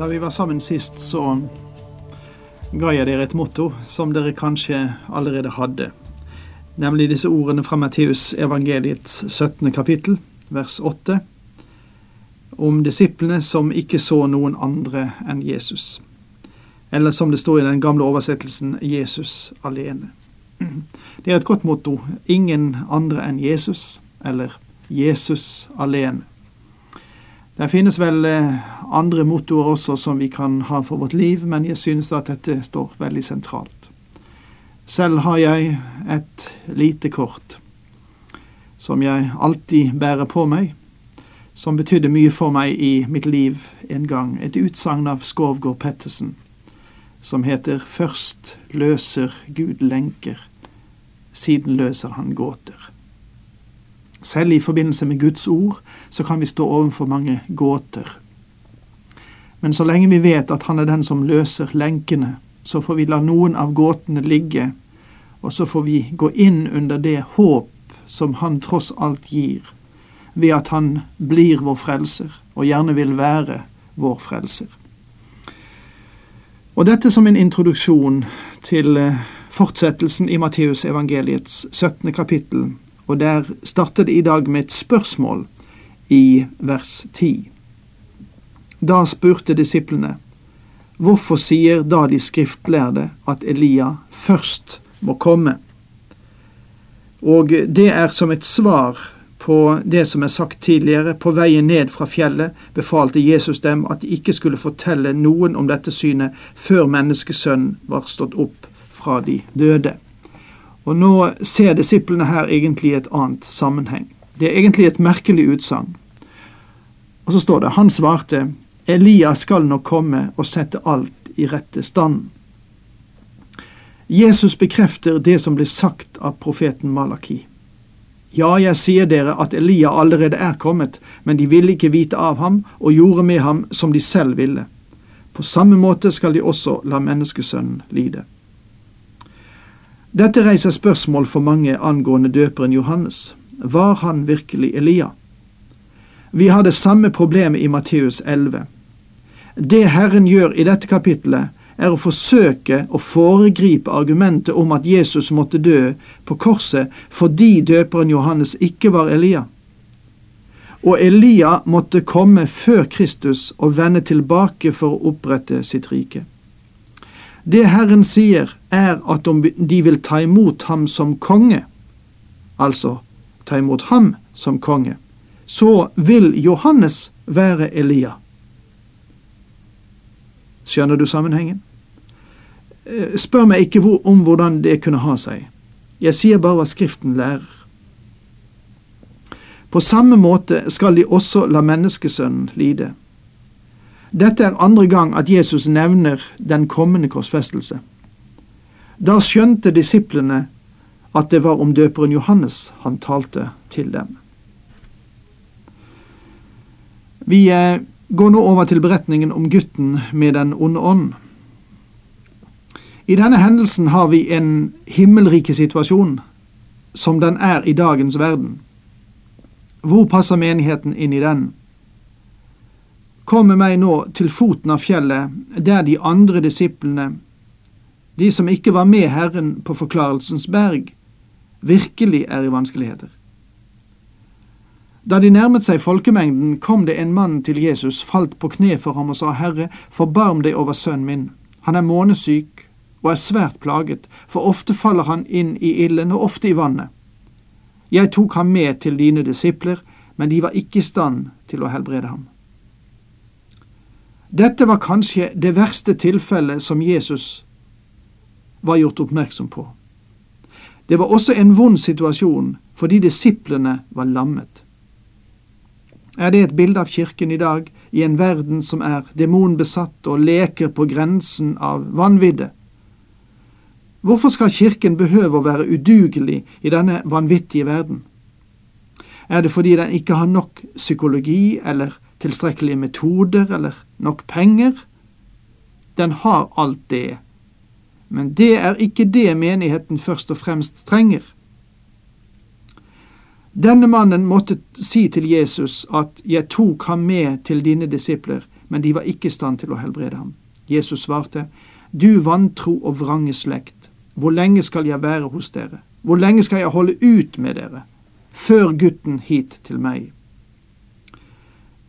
Da vi var sammen sist, så ga jeg dere et motto som dere kanskje allerede hadde, nemlig disse ordene fra Matteus evangeliets 17. kapittel, vers 8, om disiplene som ikke så noen andre enn Jesus. Eller som det står i den gamle oversettelsen Jesus alene. Det er et godt motto. Ingen andre enn Jesus, eller Jesus alene. Det finnes vel eh, andre mottoer også som vi kan ha for vårt liv, men jeg synes at dette står veldig sentralt. Selv har jeg et lite kort som jeg alltid bærer på meg, som betydde mye for meg i mitt liv en gang. Et utsagn av Skovgård Pettersen som heter Først løser Gud lenker, siden løser han gåter. Selv i forbindelse med Guds ord så kan vi stå overfor mange gåter. Men så lenge vi vet at Han er den som løser lenkene, så får vi la noen av gåtene ligge, og så får vi gå inn under det håp som Han tross alt gir, ved at Han blir vår frelser, og gjerne vil være vår frelser. Og dette som en introduksjon til eh, fortsettelsen i Matteusevangeliets 17. kapittel, og der starter det i dag med et spørsmål i vers 10. Da spurte disiplene, hvorfor sier da de skriftlærde at Elia først må komme? Og det er som et svar på det som er sagt tidligere, på veien ned fra fjellet befalte Jesus dem at de ikke skulle fortelle noen om dette synet før menneskesønnen var stått opp fra de døde. Og nå ser disiplene her egentlig et annet sammenheng. Det er egentlig et merkelig utsagn. Og så står det, han svarte, Elia skal nok komme og sette alt i rette stand. Jesus bekrefter det som ble sagt av profeten Malaki. Ja, jeg sier dere at Elia allerede er kommet, men de ville ikke vite av ham og gjorde med ham som de selv ville. På samme måte skal de også la menneskesønnen lide. Dette reiser spørsmål for mange angående døperen Johannes. Var han virkelig Elia? Vi har det samme problemet i Matteus 11. Det Herren gjør i dette kapittelet, er å forsøke å foregripe argumentet om at Jesus måtte dø på korset fordi døperen Johannes ikke var Elia. Og Elia måtte komme før Kristus og vende tilbake for å opprette sitt rike. Det Herren sier, er at om de vil ta imot ham som konge, altså ta imot ham som konge, så vil Johannes være Elia. Skjønner du sammenhengen? Eh, spør meg ikke om hvordan det kunne ha seg. Jeg sier bare hva Skriften lærer. På samme måte skal de også la menneskesønnen lide. Dette er andre gang at Jesus nevner den kommende korsfestelse. Da skjønte disiplene at det var om døperen Johannes han talte til dem. Vi går nå over til beretningen om gutten med den onde ånd. I denne hendelsen har vi en himmelrike situasjon, som den er i dagens verden. Hvor passer menigheten inn i den? Kom med meg nå til foten av fjellet, der de andre disiplene, de som ikke var med Herren på Forklarelsens berg, virkelig er i vanskeligheter. Da de nærmet seg folkemengden, kom det en mann til Jesus, falt på kne for ham og sa, Herre, forbarm deg over sønnen min. Han er månesyk og er svært plaget, for ofte faller han inn i ilden og ofte i vannet. Jeg tok ham med til dine disipler, men de var ikke i stand til å helbrede ham. Dette var kanskje det verste tilfellet som Jesus var gjort oppmerksom på. Det var også en vond situasjon fordi disiplene var lammet. Er det et bilde av kirken i dag, i en verden som er demonbesatt og leker på grensen av vanvidde? Hvorfor skal kirken behøve å være udugelig i denne vanvittige verden? Er det fordi den ikke har nok psykologi eller tilstrekkelige metoder eller nok penger? Den har alt det, men det er ikke det menigheten først og fremst trenger. Denne mannen måtte si til Jesus at jeg tok ham med til dine disipler, men de var ikke i stand til å helbrede ham. Jesus svarte, Du vantro og vrange slekt, hvor lenge skal jeg være hos dere? Hvor lenge skal jeg holde ut med dere? Før gutten hit til meg.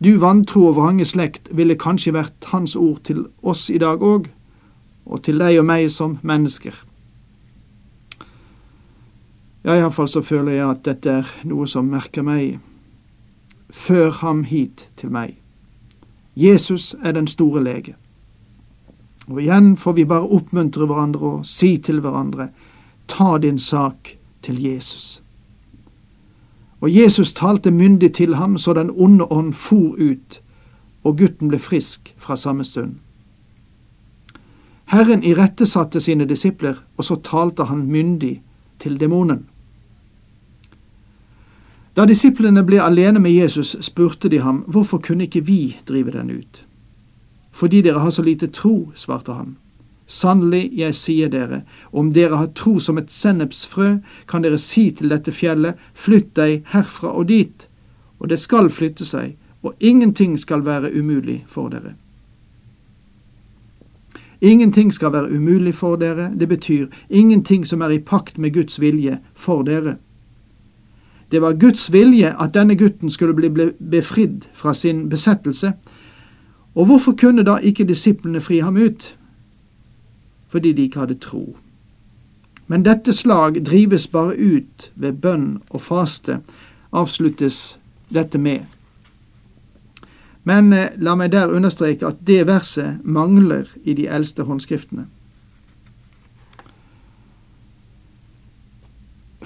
Du vantro og vrange slekt ville kanskje vært hans ord til oss i dag òg, og til deg og meg som mennesker. Ja, iallfall så føler jeg at dette er noe som merker meg. Før ham hit til meg. Jesus er den store lege. Og igjen får vi bare oppmuntre hverandre og si til hverandre, ta din sak til Jesus. Og Jesus talte myndig til ham så den onde ånd for ut, og gutten ble frisk fra samme stund. Herren irettesatte sine disipler, og så talte han myndig til demonen. Da disiplene ble alene med Jesus, spurte de ham hvorfor kunne ikke vi drive den ut. Fordi dere har så lite tro, svarte han. Sannelig, jeg sier dere, om dere har tro som et sennepsfrø, kan dere si til dette fjellet, flytt deg herfra og dit, og det skal flytte seg, og ingenting skal være umulig for dere. Ingenting skal være umulig for dere, det betyr ingenting som er i pakt med Guds vilje for dere. Det var Guds vilje at denne gutten skulle bli befridd fra sin besettelse, og hvorfor kunne da ikke disiplene fri ham ut? Fordi de ikke hadde tro. Men dette slag drives bare ut ved bønn og faste, avsluttes dette med. Men eh, la meg der understreke at det verset mangler i de eldste håndskriftene.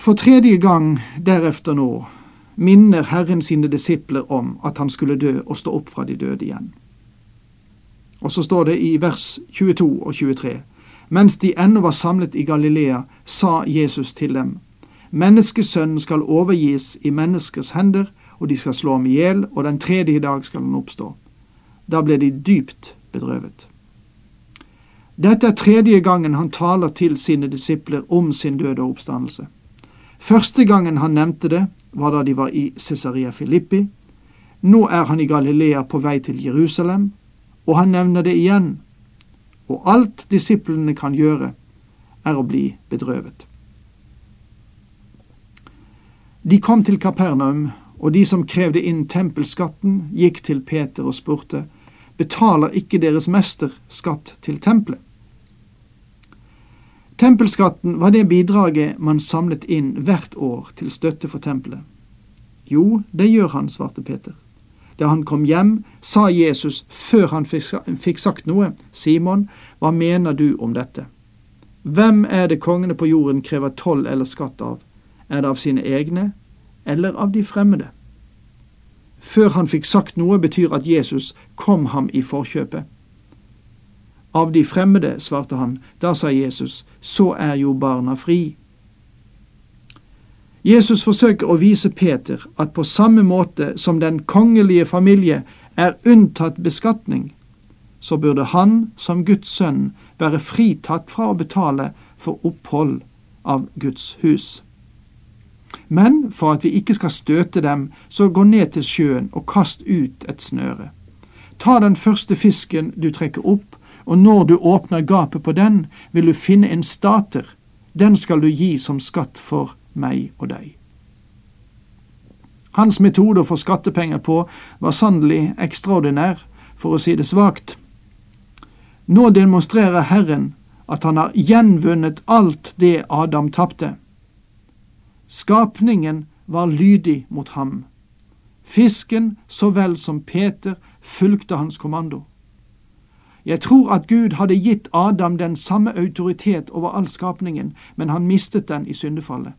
For tredje gang derefter nå minner Herren sine disipler om at han skulle dø og stå opp fra de døde igjen. Og så står det i vers 22 og 23. Mens de ennå var samlet i Galilea, sa Jesus til dem, Menneskesønnen skal overgis i menneskers hender, og de skal slå ham i hjel, og den tredje dag skal han oppstå. Da ble de dypt bedrøvet. Dette er tredje gangen han taler til sine disipler om sin døde oppstandelse. Første gangen han nevnte det, var da de var i Cesarea Filippi. Nå er han i Galilea på vei til Jerusalem, og han nevner det igjen. Og alt disiplene kan gjøre, er å bli bedrøvet. De kom til Kapernaum, og de som krevde inn tempelskatten, gikk til Peter og spurte, betaler ikke deres mester skatt til tempelet? Tempelskatten var det bidraget man samlet inn hvert år til støtte for tempelet. Jo, det gjør han, svarte Peter. Da han kom hjem, sa Jesus før han fikk sagt noe, Simon, hva mener du om dette? Hvem er det kongene på jorden krever toll eller skatt av? Er det av sine egne, eller av de fremmede? Før han fikk sagt noe, betyr at Jesus kom ham i forkjøpet. Av de fremmede, svarte han. Da sa Jesus, så er jo barna fri. Jesus forsøker å vise Peter at på samme måte som den kongelige familie er unntatt beskatning, så burde han som Guds sønn være fritatt fra å betale for opphold av Guds hus. Men for at vi ikke skal støte dem, så gå ned til sjøen og kast ut et snøre. Ta den første fisken du trekker opp, og når du åpner gapet på den, vil du finne en stater. Den skal du gi som skatt for meg og deg. Hans metode å få skattepenger på var sannelig ekstraordinær, for å si det svakt. Nå demonstrerer Herren at han har gjenvunnet alt det Adam tapte. Skapningen var lydig mot ham. Fisken så vel som Peter fulgte hans kommando. Jeg tror at Gud hadde gitt Adam den samme autoritet over all skapningen, men han mistet den i syndefallet.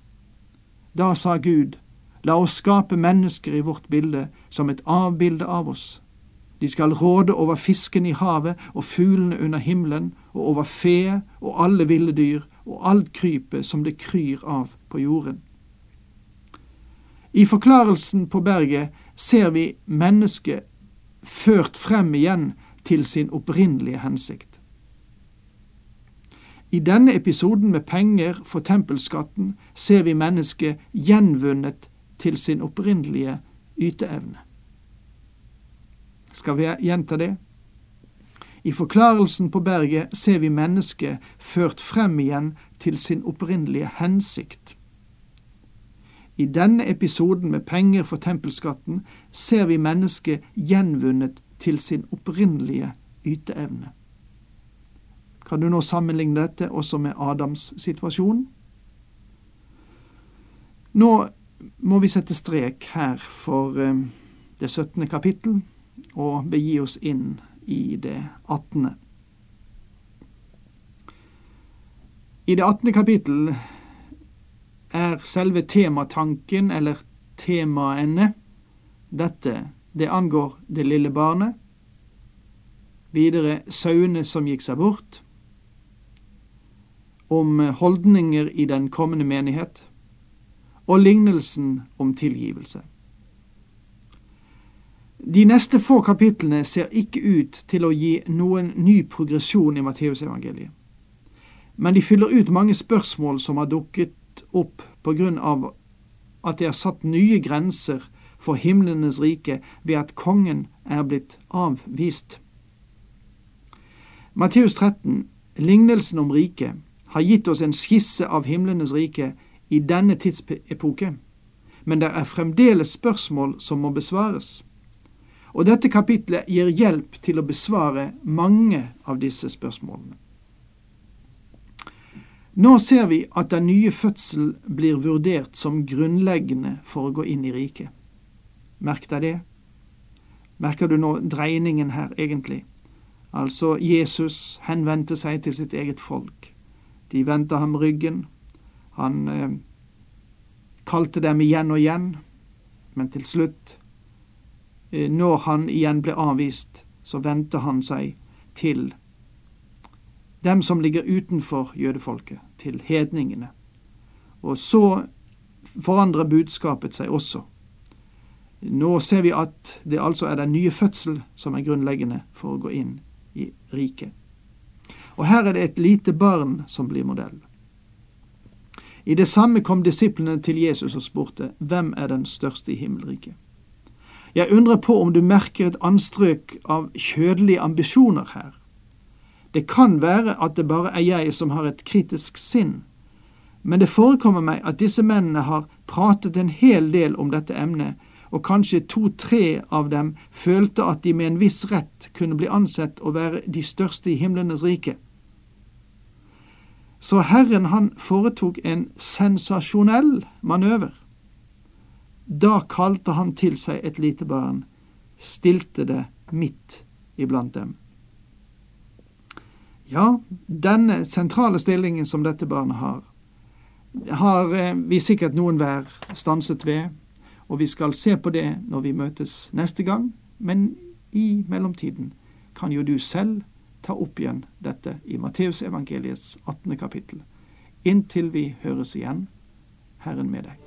Da sa Gud, La oss skape mennesker i vårt bilde som et avbilde av oss. De skal råde over fisken i havet og fuglene under himmelen og over fe og alle ville dyr og alt krypet som det kryr av på jorden. I forklarelsen på berget ser vi mennesket ført frem igjen til sin opprinnelige hensikt. I denne episoden med penger for tempelskatten ser vi mennesket gjenvunnet til sin opprinnelige yteevne. Skal vi gjenta det? I forklarelsen på berget ser vi mennesket ført frem igjen til sin opprinnelige hensikt. I denne episoden med penger for tempelskatten ser vi mennesket gjenvunnet til sin opprinnelige yteevne. Kan du nå sammenligne dette også med Adams situasjon? Nå må vi sette strek her for eh, det 17. kapittel og begi oss inn i det 18. I det 18. kapittel er selve tematanken, eller temaene, dette. Det angår det lille barnet. Videre sauene som gikk seg bort. Om holdninger i den kommende menighet. Og lignelsen om tilgivelse. De neste få kapitlene ser ikke ut til å gi noen ny progresjon i Matteusevangeliet, men de fyller ut mange spørsmål som har dukket opp på grunn av at det er satt nye grenser for himlenes rike ved at kongen er blitt avvist. Matteus 13, lignelsen om riket, har gitt oss en skisse av himlenes rike i denne tidsepoke, men det er fremdeles spørsmål som må besvares og dette kapitlet gir hjelp til å besvare mange av disse spørsmålene. Nå ser vi at den nye fødsel blir vurdert som grunnleggende for å gå inn i riket. Merk deg det. Merker du nå dreiningen her, egentlig? Altså, Jesus henvendte seg til sitt eget folk. De vendte ham ryggen. Han eh, kalte dem igjen og igjen, men til slutt Eh, når han igjen ble avvist, så vendte han seg til dem som ligger utenfor jødefolket, til hedningene. Og så forandrer budskapet seg også. Nå ser vi at det altså er den nye fødsel som er grunnleggende for å gå inn i riket. Og her er det et lite barn som blir modell. I det samme kom disiplene til Jesus og spurte, Hvem er den største i himmelriket? Jeg undrer på om du merker et anstrøk av kjødelige ambisjoner her. Det kan være at det bare er jeg som har et kritisk sinn, men det forekommer meg at disse mennene har pratet en hel del om dette emnet, og kanskje to–tre av dem følte at de med en viss rett kunne bli ansett å være de største i himlenes rike. Så Herren han foretok en sensasjonell manøver. Da kalte han til seg et lite barn, stilte det midt iblant dem. Ja, denne sentrale stillingen som dette barnet har, har eh, vi sikkert noen hver stanset ved, og vi skal se på det når vi møtes neste gang, men i mellomtiden kan jo du selv ta opp igjen dette i Matteusevangeliets 18. kapittel. Inntil vi høres igjen, Herren med deg.